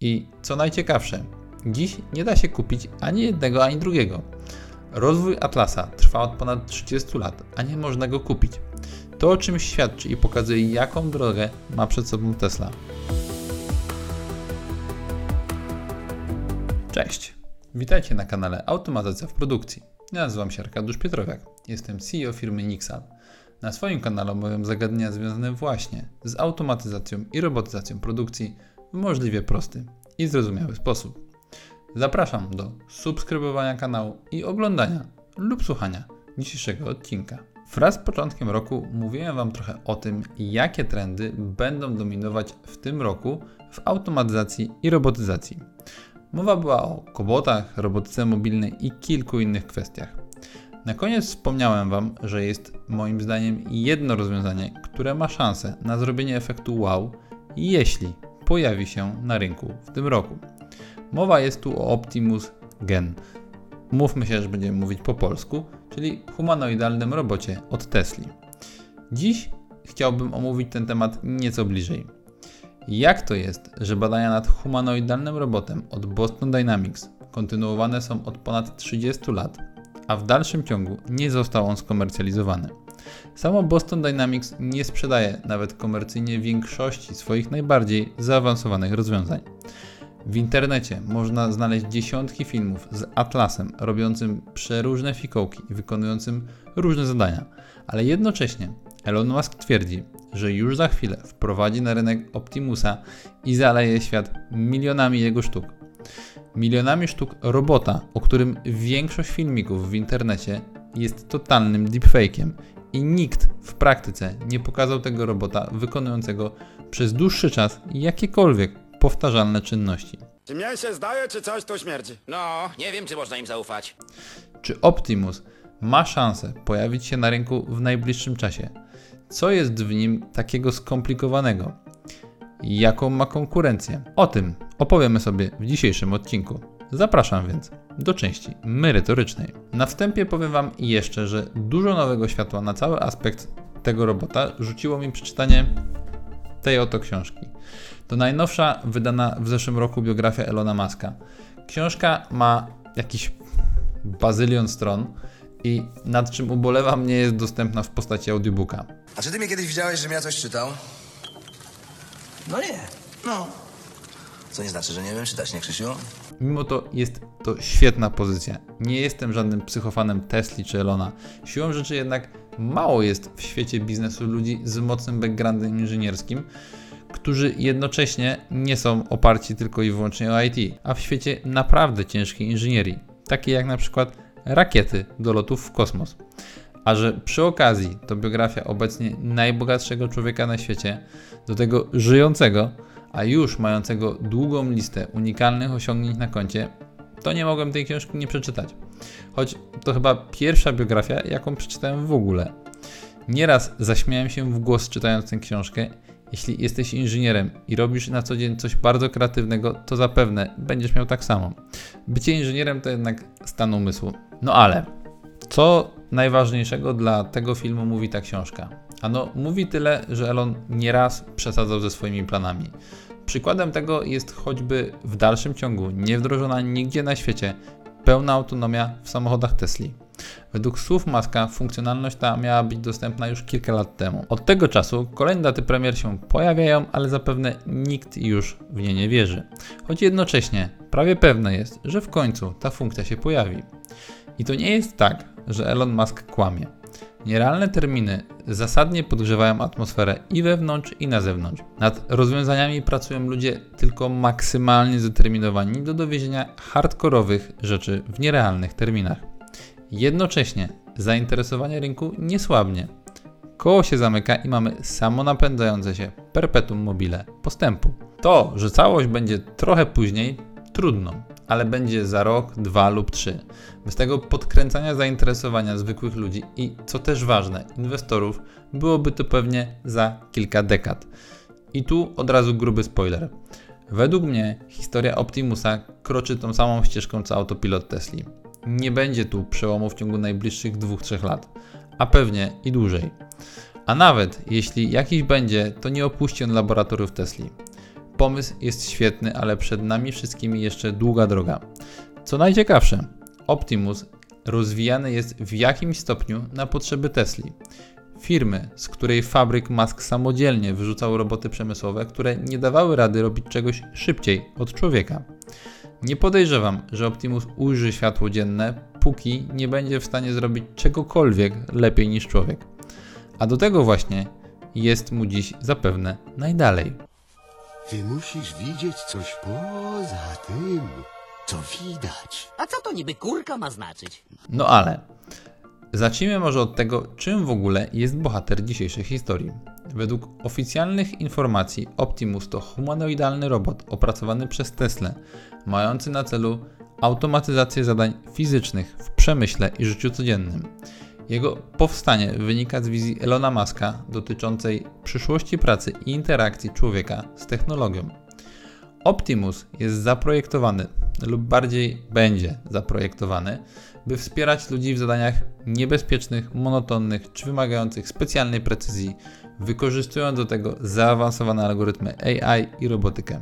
I co najciekawsze, dziś nie da się kupić ani jednego, ani drugiego. Rozwój Atlasa trwa od ponad 30 lat, a nie można go kupić. To o czymś świadczy i pokazuje, jaką drogę ma przed sobą Tesla. Cześć! Witajcie na kanale Automatyzacja w produkcji. Nazywam się Arkadiusz Pietrowiak. Jestem CEO firmy Nixal. Na swoim kanale omawiam zagadnienia związane właśnie z automatyzacją i robotyzacją produkcji możliwie prosty i zrozumiały sposób. Zapraszam do subskrybowania kanału i oglądania lub słuchania dzisiejszego odcinka. Wraz z początkiem roku mówiłem Wam trochę o tym, jakie trendy będą dominować w tym roku w automatyzacji i robotyzacji. Mowa była o kobotach, robotyce mobilnej i kilku innych kwestiach. Na koniec wspomniałem Wam, że jest moim zdaniem jedno rozwiązanie, które ma szansę na zrobienie efektu wow, jeśli pojawi się na rynku w tym roku. Mowa jest tu o Optimus Gen. Mówmy się, że będziemy mówić po polsku, czyli humanoidalnym robocie od Tesli. Dziś chciałbym omówić ten temat nieco bliżej. Jak to jest, że badania nad humanoidalnym robotem od Boston Dynamics kontynuowane są od ponad 30 lat, a w dalszym ciągu nie został on skomercjalizowany? Samo Boston Dynamics nie sprzedaje nawet komercyjnie większości swoich najbardziej zaawansowanych rozwiązań. W internecie można znaleźć dziesiątki filmów z Atlasem robiącym przeróżne fikołki i wykonującym różne zadania, ale jednocześnie Elon Musk twierdzi, że już za chwilę wprowadzi na rynek Optimusa i zaleje świat milionami jego sztuk. Milionami sztuk robota, o którym większość filmików w internecie jest totalnym deepfake'iem i nikt w praktyce nie pokazał tego robota wykonującego przez dłuższy czas jakiekolwiek powtarzalne czynności. Czy mnie się zdaje, czy coś tu śmierdzi? No, nie wiem, czy można im zaufać. Czy Optimus ma szansę pojawić się na rynku w najbliższym czasie? Co jest w nim takiego skomplikowanego? Jaką ma konkurencję? O tym opowiemy sobie w dzisiejszym odcinku. Zapraszam więc do części merytorycznej. Na wstępie powiem Wam jeszcze, że dużo nowego światła na cały aspekt tego robota rzuciło mi przeczytanie tej oto książki. To najnowsza, wydana w zeszłym roku biografia Elona Muska. Książka ma jakiś bazylion stron i nad czym ubolewam nie jest dostępna w postaci audiobooka. A czy ty mnie kiedyś widziałeś, żebym ja coś czytał? No nie. No. Co nie znaczy, że nie wiem czytać, nie Krzysiu? Mimo to jest to świetna pozycja. Nie jestem żadnym psychofanem Tesli czy Elona. Siłą rzeczy jednak mało jest w świecie biznesu ludzi z mocnym backgroundem inżynierskim, którzy jednocześnie nie są oparci tylko i wyłącznie o IT, a w świecie naprawdę ciężkiej inżynierii, takiej jak na przykład rakiety do lotów w kosmos. A że przy okazji to biografia obecnie najbogatszego człowieka na świecie, do tego żyjącego, a już mającego długą listę unikalnych osiągnięć na koncie, to nie mogłem tej książki nie przeczytać. Choć to chyba pierwsza biografia, jaką przeczytałem w ogóle. Nieraz zaśmiałem się w głos czytając tę książkę. Jeśli jesteś inżynierem i robisz na co dzień coś bardzo kreatywnego, to zapewne będziesz miał tak samo. Bycie inżynierem to jednak stan umysłu. No ale, co najważniejszego dla tego filmu mówi ta książka? Ano, mówi tyle, że Elon nieraz przesadzał ze swoimi planami. Przykładem tego jest choćby w dalszym ciągu niewdrożona nigdzie na świecie pełna autonomia w samochodach Tesli. Według słów Maska funkcjonalność ta miała być dostępna już kilka lat temu. Od tego czasu kolejne daty premier się pojawiają, ale zapewne nikt już w nie nie wierzy. Choć jednocześnie prawie pewne jest, że w końcu ta funkcja się pojawi. I to nie jest tak, że Elon Musk kłamie. Nierealne terminy zasadnie podgrzewają atmosferę i wewnątrz, i na zewnątrz. Nad rozwiązaniami pracują ludzie tylko maksymalnie zdeterminowani do dowiezienia hardkorowych rzeczy w nierealnych terminach. Jednocześnie zainteresowanie rynku nie słabnie. Koło się zamyka i mamy samonapędzające się perpetuum mobile postępu. To, że całość będzie trochę później, trudno, ale będzie za rok, dwa lub trzy. Bez tego podkręcania zainteresowania zwykłych ludzi i, co też ważne, inwestorów, byłoby to pewnie za kilka dekad. I tu od razu gruby spoiler. Według mnie historia Optimusa kroczy tą samą ścieżką co autopilot Tesli. Nie będzie tu przełomu w ciągu najbliższych 2-3 lat, a pewnie i dłużej. A nawet jeśli jakiś będzie, to nie opuści on laboratoriów Tesli. Pomysł jest świetny, ale przed nami wszystkimi jeszcze długa droga. Co najciekawsze, Optimus rozwijany jest w jakimś stopniu na potrzeby Tesli. Firmy, z której fabryk Musk samodzielnie wyrzucał roboty przemysłowe, które nie dawały rady robić czegoś szybciej od człowieka. Nie podejrzewam, że Optimus ujrzy światło dzienne, póki nie będzie w stanie zrobić czegokolwiek lepiej niż człowiek. A do tego właśnie jest mu dziś zapewne najdalej. Ty musisz widzieć coś poza tym, co widać. A co to niby kurka ma znaczyć? No ale zacznijmy może od tego, czym w ogóle jest bohater dzisiejszej historii. Według oficjalnych informacji Optimus to humanoidalny robot opracowany przez Tesla, mający na celu automatyzację zadań fizycznych w przemyśle i życiu codziennym. Jego powstanie wynika z wizji Elona Muska dotyczącej przyszłości pracy i interakcji człowieka z technologią. Optimus jest zaprojektowany, lub bardziej będzie zaprojektowany, by wspierać ludzi w zadaniach niebezpiecznych, monotonnych czy wymagających specjalnej precyzji, wykorzystując do tego zaawansowane algorytmy AI i robotykę.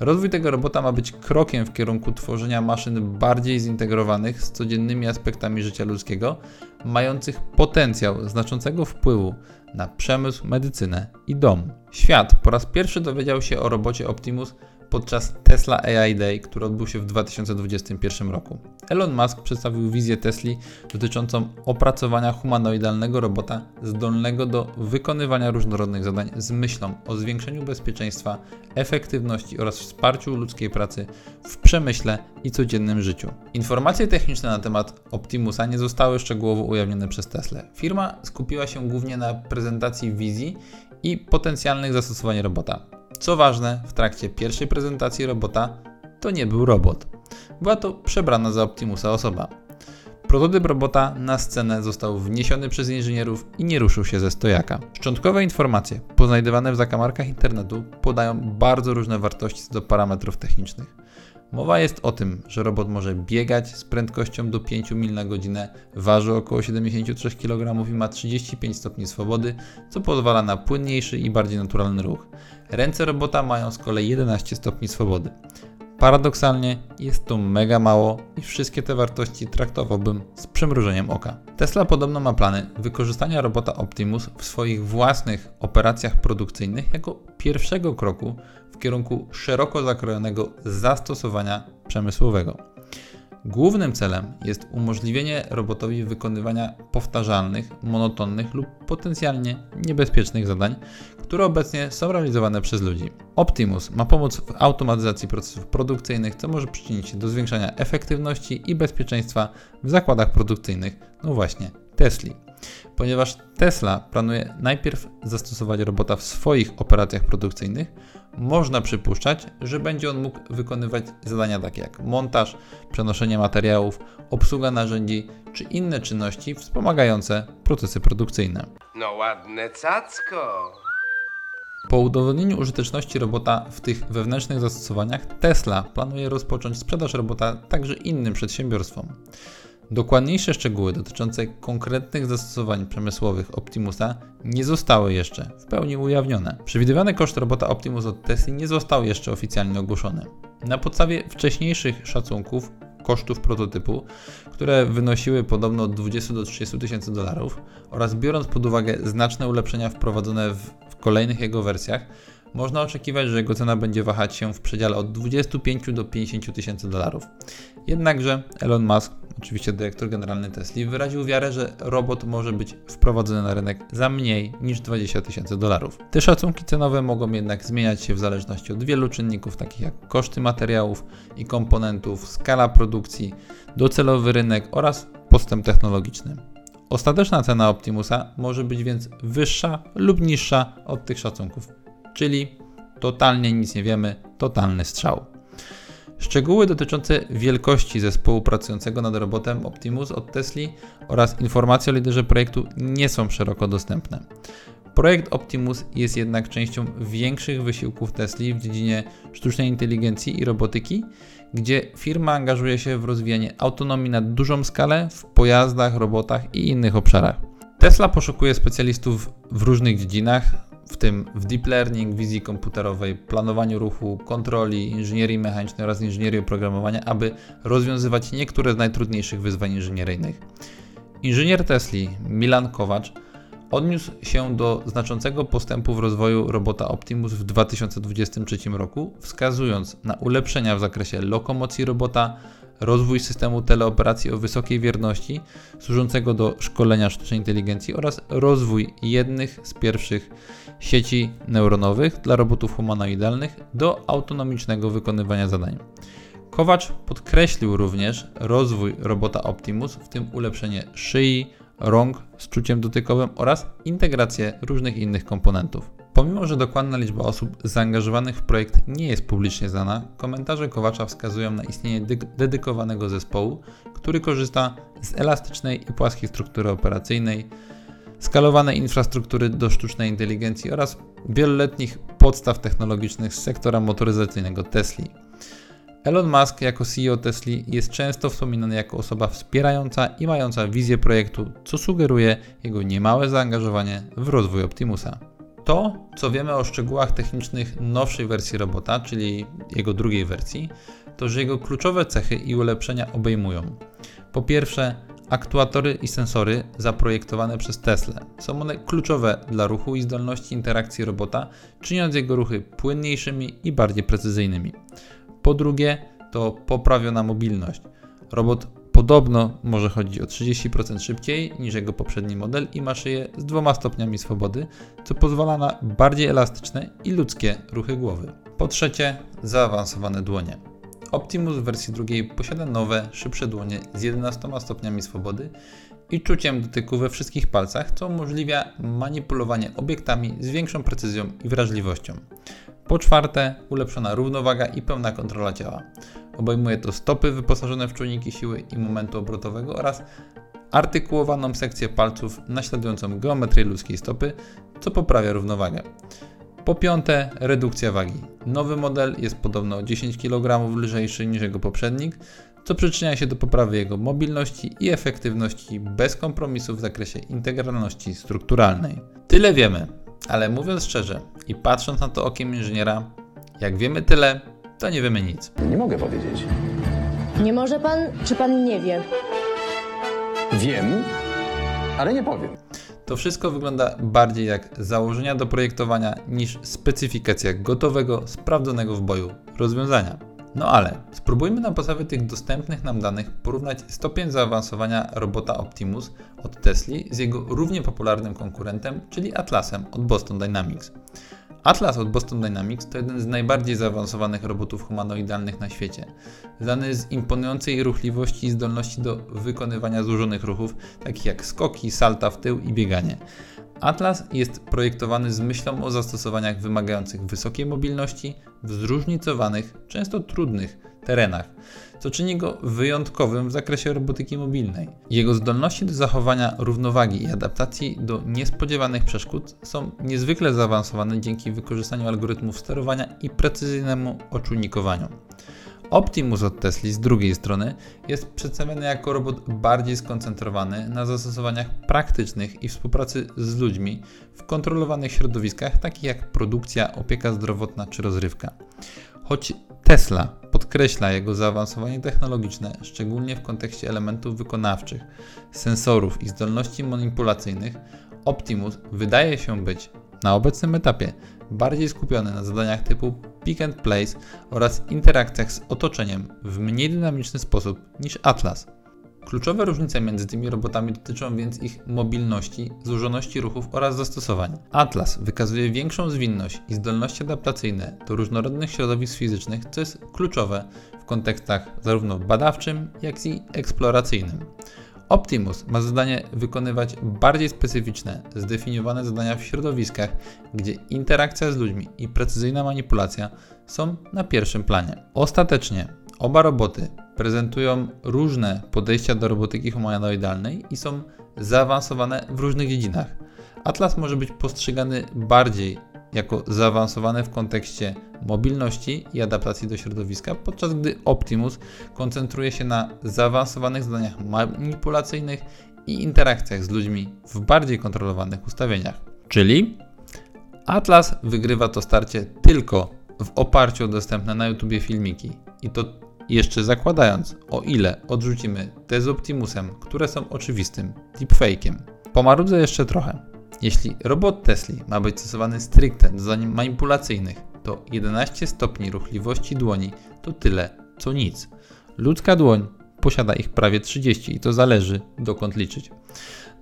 Rozwój tego robota ma być krokiem w kierunku tworzenia maszyn bardziej zintegrowanych z codziennymi aspektami życia ludzkiego, mających potencjał znaczącego wpływu na przemysł, medycynę i dom. Świat po raz pierwszy dowiedział się o robocie Optimus podczas Tesla AI Day, który odbył się w 2021 roku. Elon Musk przedstawił wizję Tesli dotyczącą opracowania humanoidalnego robota zdolnego do wykonywania różnorodnych zadań z myślą o zwiększeniu bezpieczeństwa, efektywności oraz wsparciu ludzkiej pracy w przemyśle i codziennym życiu. Informacje techniczne na temat Optimusa nie zostały szczegółowo ujawnione przez Tesla. Firma skupiła się głównie na prezentacji wizji i potencjalnych zastosowań robota. Co ważne, w trakcie pierwszej prezentacji robota to nie był robot. Była to przebrana za Optimusa osoba. Prototyp robota na scenę został wniesiony przez inżynierów i nie ruszył się ze stojaka. Szczątkowe informacje poznajdywane w zakamarkach internetu podają bardzo różne wartości co do parametrów technicznych. Mowa jest o tym, że robot może biegać z prędkością do 5 mil na godzinę, waży około 73 kg i ma 35 stopni swobody, co pozwala na płynniejszy i bardziej naturalny ruch. Ręce robota mają z kolei 11 stopni swobody. Paradoksalnie jest to mega mało i wszystkie te wartości traktowałbym z przymrużeniem oka. Tesla podobno ma plany wykorzystania robota Optimus w swoich własnych operacjach produkcyjnych jako pierwszego kroku w kierunku szeroko zakrojonego zastosowania przemysłowego. Głównym celem jest umożliwienie robotowi wykonywania powtarzalnych, monotonnych lub potencjalnie niebezpiecznych zadań, które obecnie są realizowane przez ludzi. Optimus ma pomóc w automatyzacji procesów produkcyjnych, co może przyczynić się do zwiększania efektywności i bezpieczeństwa w zakładach produkcyjnych, no właśnie Tesli. Ponieważ Tesla planuje najpierw zastosować robota w swoich operacjach produkcyjnych, można przypuszczać, że będzie on mógł wykonywać zadania takie jak montaż, przenoszenie materiałów, obsługa narzędzi czy inne czynności wspomagające procesy produkcyjne. No ładne cacko. Po udowodnieniu użyteczności robota w tych wewnętrznych zastosowaniach, Tesla planuje rozpocząć sprzedaż robota także innym przedsiębiorstwom. Dokładniejsze szczegóły dotyczące konkretnych zastosowań przemysłowych Optimusa nie zostały jeszcze w pełni ujawnione. Przewidywany koszt robota Optimus od Tesla nie został jeszcze oficjalnie ogłoszony. Na podstawie wcześniejszych szacunków kosztów prototypu, które wynosiły podobno od 20 do 30 tysięcy dolarów oraz biorąc pod uwagę znaczne ulepszenia wprowadzone w, w kolejnych jego wersjach, można oczekiwać, że jego cena będzie wahać się w przedziale od 25 do 50 tysięcy dolarów. Jednakże Elon Musk, oczywiście dyrektor generalny Tesla, wyraził wiarę, że robot może być wprowadzony na rynek za mniej niż 20 tysięcy dolarów. Te szacunki cenowe mogą jednak zmieniać się w zależności od wielu czynników, takich jak koszty materiałów i komponentów, skala produkcji, docelowy rynek oraz postęp technologiczny. Ostateczna cena Optimusa może być więc wyższa lub niższa od tych szacunków, czyli totalnie nic nie wiemy, totalny strzał. Szczegóły dotyczące wielkości zespołu pracującego nad robotem Optimus od Tesla oraz informacje o liderze projektu nie są szeroko dostępne. Projekt Optimus jest jednak częścią większych wysiłków Tesla w dziedzinie sztucznej inteligencji i robotyki, gdzie firma angażuje się w rozwijanie autonomii na dużą skalę w pojazdach, robotach i innych obszarach. Tesla poszukuje specjalistów w różnych dziedzinach, w tym w deep learning, wizji komputerowej, planowaniu ruchu, kontroli, inżynierii mechanicznej oraz inżynierii oprogramowania, aby rozwiązywać niektóre z najtrudniejszych wyzwań inżynieryjnych. Inżynier Tesli Milan Kowacz odniósł się do znaczącego postępu w rozwoju robota Optimus w 2023 roku, wskazując na ulepszenia w zakresie lokomocji robota, rozwój systemu teleoperacji o wysokiej wierności służącego do szkolenia sztucznej inteligencji oraz rozwój jednych z pierwszych sieci neuronowych dla robotów humanoidalnych do autonomicznego wykonywania zadań. Kowacz podkreślił również rozwój robota Optimus, w tym ulepszenie szyi, rąk z czuciem dotykowym oraz integrację różnych innych komponentów. Pomimo, że dokładna liczba osób zaangażowanych w projekt nie jest publicznie znana, komentarze Kowacza wskazują na istnienie dy- dedykowanego zespołu, który korzysta z elastycznej i płaskiej struktury operacyjnej, skalowanej infrastruktury do sztucznej inteligencji oraz wieloletnich podstaw technologicznych z sektora motoryzacyjnego Tesli. Elon Musk jako CEO Tesli jest często wspominany jako osoba wspierająca i mająca wizję projektu, co sugeruje jego niemałe zaangażowanie w rozwój Optimusa. To, co wiemy o szczegółach technicznych nowszej wersji robota, czyli jego drugiej wersji, to że jego kluczowe cechy i ulepszenia obejmują po pierwsze aktuatory i sensory zaprojektowane przez Tesla. Są one kluczowe dla ruchu i zdolności interakcji robota, czyniąc jego ruchy płynniejszymi i bardziej precyzyjnymi. Po drugie, to poprawiona mobilność. Robot podobno może chodzić o 30% szybciej niż jego poprzedni model i ma szyję z dwoma stopniami swobody, co pozwala na bardziej elastyczne i ludzkie ruchy głowy. Po trzecie, zaawansowane dłonie. Optimus w wersji drugiej posiada nowe, szybsze dłonie z 11 stopniami swobody i czuciem dotyku we wszystkich palcach, co umożliwia manipulowanie obiektami z większą precyzją i wrażliwością. Po czwarte, ulepszona równowaga i pełna kontrola ciała. Obejmuje to stopy wyposażone w czujniki siły i momentu obrotowego oraz artykułowaną sekcję palców naśladującą geometrię ludzkiej stopy, co poprawia równowagę. Po piąte, redukcja wagi. Nowy model jest podobno o 10 kg lżejszy niż jego poprzednik, co przyczynia się do poprawy jego mobilności i efektywności bez kompromisów w zakresie integralności strukturalnej. Tyle wiemy, ale mówiąc szczerze i patrząc na to okiem inżyniera, jak wiemy tyle, to nie wiemy nic. Nie mogę powiedzieć. Nie może pan, czy pan nie wie? Wiem, ale nie powiem. To wszystko wygląda bardziej jak założenia do projektowania niż specyfikacja gotowego, sprawdzonego w boju rozwiązania. No ale spróbujmy na podstawie tych dostępnych nam danych porównać stopień zaawansowania robota Optimus od Tesli z jego równie popularnym konkurentem, czyli Atlasem od Boston Dynamics. Atlas od Boston Dynamics to jeden z najbardziej zaawansowanych robotów humanoidalnych na świecie. Znany z imponującej ruchliwości i zdolności do wykonywania złożonych ruchów, takich jak skoki, salta w tył i bieganie. Atlas jest projektowany z myślą o zastosowaniach wymagających wysokiej mobilności w zróżnicowanych, często trudnych terenach, co czyni go wyjątkowym w zakresie robotyki mobilnej. Jego zdolności do zachowania równowagi i adaptacji do niespodziewanych przeszkód są niezwykle zaawansowane dzięki wykorzystaniu algorytmów sterowania i precyzyjnemu oczujnikowaniu. Optimus od Tesli z drugiej strony jest przedstawiony jako robot bardziej skoncentrowany na zastosowaniach praktycznych i współpracy z ludźmi w kontrolowanych środowiskach, takich jak produkcja, opieka zdrowotna czy rozrywka. Choć Tesla podkreśla jego zaawansowanie technologiczne, szczególnie w kontekście elementów wykonawczych, sensorów i zdolności manipulacyjnych, Optimus wydaje się być na obecnym etapie bardziej skupiony na zadaniach typu pick and place oraz interakcjach z otoczeniem w mniej dynamiczny sposób niż Atlas. Kluczowe różnice między tymi robotami dotyczą więc ich mobilności, złożoności ruchów oraz zastosowań. Atlas wykazuje większą zwinność i zdolności adaptacyjne do różnorodnych środowisk fizycznych, co jest kluczowe w kontekstach zarówno badawczym, jak i eksploracyjnym. Optimus ma zadanie wykonywać bardziej specyficzne, zdefiniowane zadania w środowiskach, gdzie interakcja z ludźmi i precyzyjna manipulacja są na pierwszym planie. Ostatecznie oba roboty prezentują różne podejścia do robotyki humanoidalnej i są zaawansowane w różnych dziedzinach. Atlas może być postrzegany bardziej jako zaawansowany w kontekście mobilności i adaptacji do środowiska, podczas gdy Optimus koncentruje się na zaawansowanych zadaniach manipulacyjnych i interakcjach z ludźmi w bardziej kontrolowanych ustawieniach. Czyli Atlas wygrywa to starcie tylko w oparciu o dostępne na YouTube filmiki. I to jeszcze zakładając, o ile odrzucimy te z Optimusem, które są oczywistym deepfake'iem. Pomarudzę jeszcze trochę. Jeśli robot Tesla ma być stosowany stricte do zadań manipulacyjnych, to 11 stopni ruchliwości dłoni to tyle, co nic. Ludzka dłoń posiada ich prawie 30 i to zależy dokąd liczyć.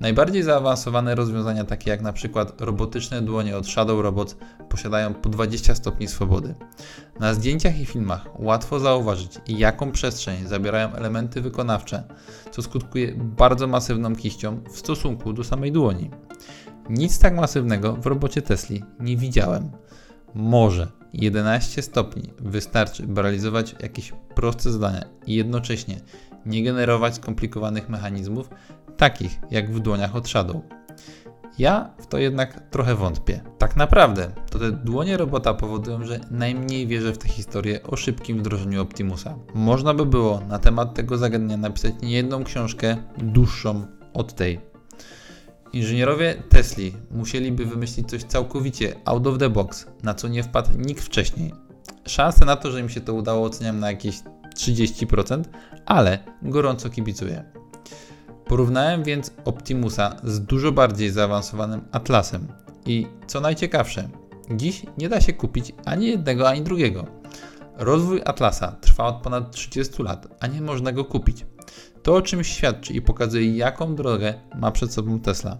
Najbardziej zaawansowane rozwiązania, takie jak na przykład robotyczne dłonie od Shadow Robots, posiadają po 20 stopni swobody. Na zdjęciach i filmach łatwo zauważyć, jaką przestrzeń zabierają elementy wykonawcze, co skutkuje bardzo masywną kiścią w stosunku do samej dłoni. Nic tak masywnego w robocie Tesli nie widziałem. Może 11 stopni wystarczy, by realizować jakieś proste zadania i jednocześnie nie generować skomplikowanych mechanizmów, takich jak w dłoniach od Shadow. Ja w to jednak trochę wątpię. Tak naprawdę to te dłonie robota powodują, że najmniej wierzę w tę historię o szybkim wdrożeniu Optimusa. Można by było na temat tego zagadnienia napisać niejedną książkę dłuższą od tej. Inżynierowie Tesli musieliby wymyślić coś całkowicie out of the box, na co nie wpadł nikt wcześniej. Szanse na to, że im się to udało, oceniam na jakieś 30%, ale gorąco kibicuję. Porównałem więc Optimusa z dużo bardziej zaawansowanym Atlasem i co najciekawsze, dziś nie da się kupić ani jednego, ani drugiego. Rozwój Atlasa trwa od ponad 30 lat, a nie można go kupić. To o czymś świadczy i pokazuje, jaką drogę ma przed sobą Tesla.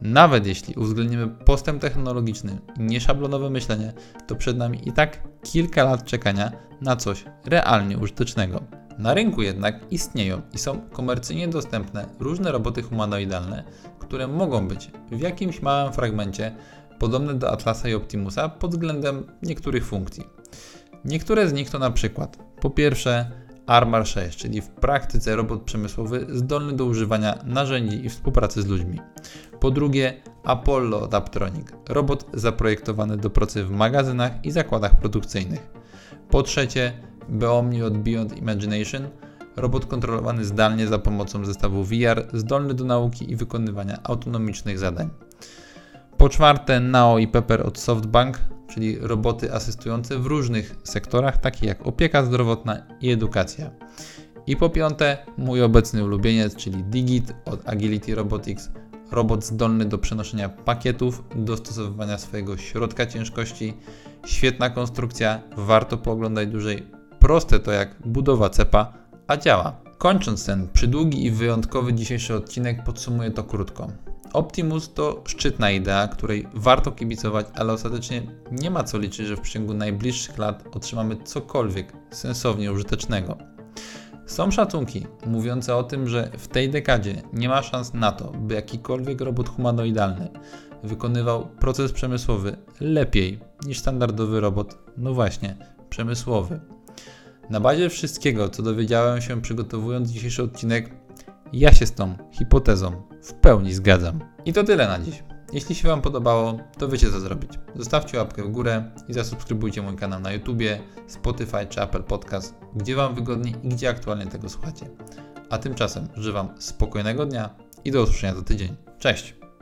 Nawet jeśli uwzględnimy postęp technologiczny i nieszablonowe myślenie, to przed nami i tak kilka lat czekania na coś realnie użytecznego. Na rynku jednak istnieją i są komercyjnie dostępne różne roboty humanoidalne, które mogą być w jakimś małym fragmencie podobne do Atlasa i Optimusa pod względem niektórych funkcji. Niektóre z nich to na przykład po pierwsze Armor 6, czyli w praktyce robot przemysłowy zdolny do używania narzędzi i współpracy z ludźmi. Po drugie Apollo Adaptronic, robot zaprojektowany do pracy w magazynach i zakładach produkcyjnych. Po trzecie Beomni od Beyond Imagination, robot kontrolowany zdalnie za pomocą zestawu VR, zdolny do nauki i wykonywania autonomicznych zadań. Po czwarte Nao i Pepper od SoftBank, czyli roboty asystujące w różnych sektorach, takich jak opieka zdrowotna i edukacja. I po piąte mój obecny ulubieniec, czyli Digit od Agility Robotics, robot zdolny do przenoszenia pakietów, dostosowywania swojego środka ciężkości, świetna konstrukcja, warto pooglądać dłużej, proste to jak budowa cepa, a działa. Kończąc ten przydługi i wyjątkowy dzisiejszy odcinek podsumuję to krótko. Optimus to szczytna idea, której warto kibicować, ale ostatecznie nie ma co liczyć, że w przeciągu najbliższych lat otrzymamy cokolwiek sensownie użytecznego. Są szacunki mówiące o tym, że w tej dekadzie nie ma szans na to, by jakikolwiek robot humanoidalny wykonywał proces przemysłowy lepiej niż standardowy robot, no właśnie, przemysłowy. Na bazie wszystkiego, co dowiedziałem się przygotowując dzisiejszy odcinek, ja się z tą hipotezą w pełni zgadzam. I to tyle na dziś. Jeśli się Wam podobało, to wiecie co zrobić. Zostawcie łapkę w górę i zasubskrybujcie mój kanał na YouTubie, Spotify czy Apple Podcast, gdzie Wam wygodniej i gdzie aktualnie tego słuchacie. A tymczasem życzę Wam spokojnego dnia i do usłyszenia za tydzień. Cześć!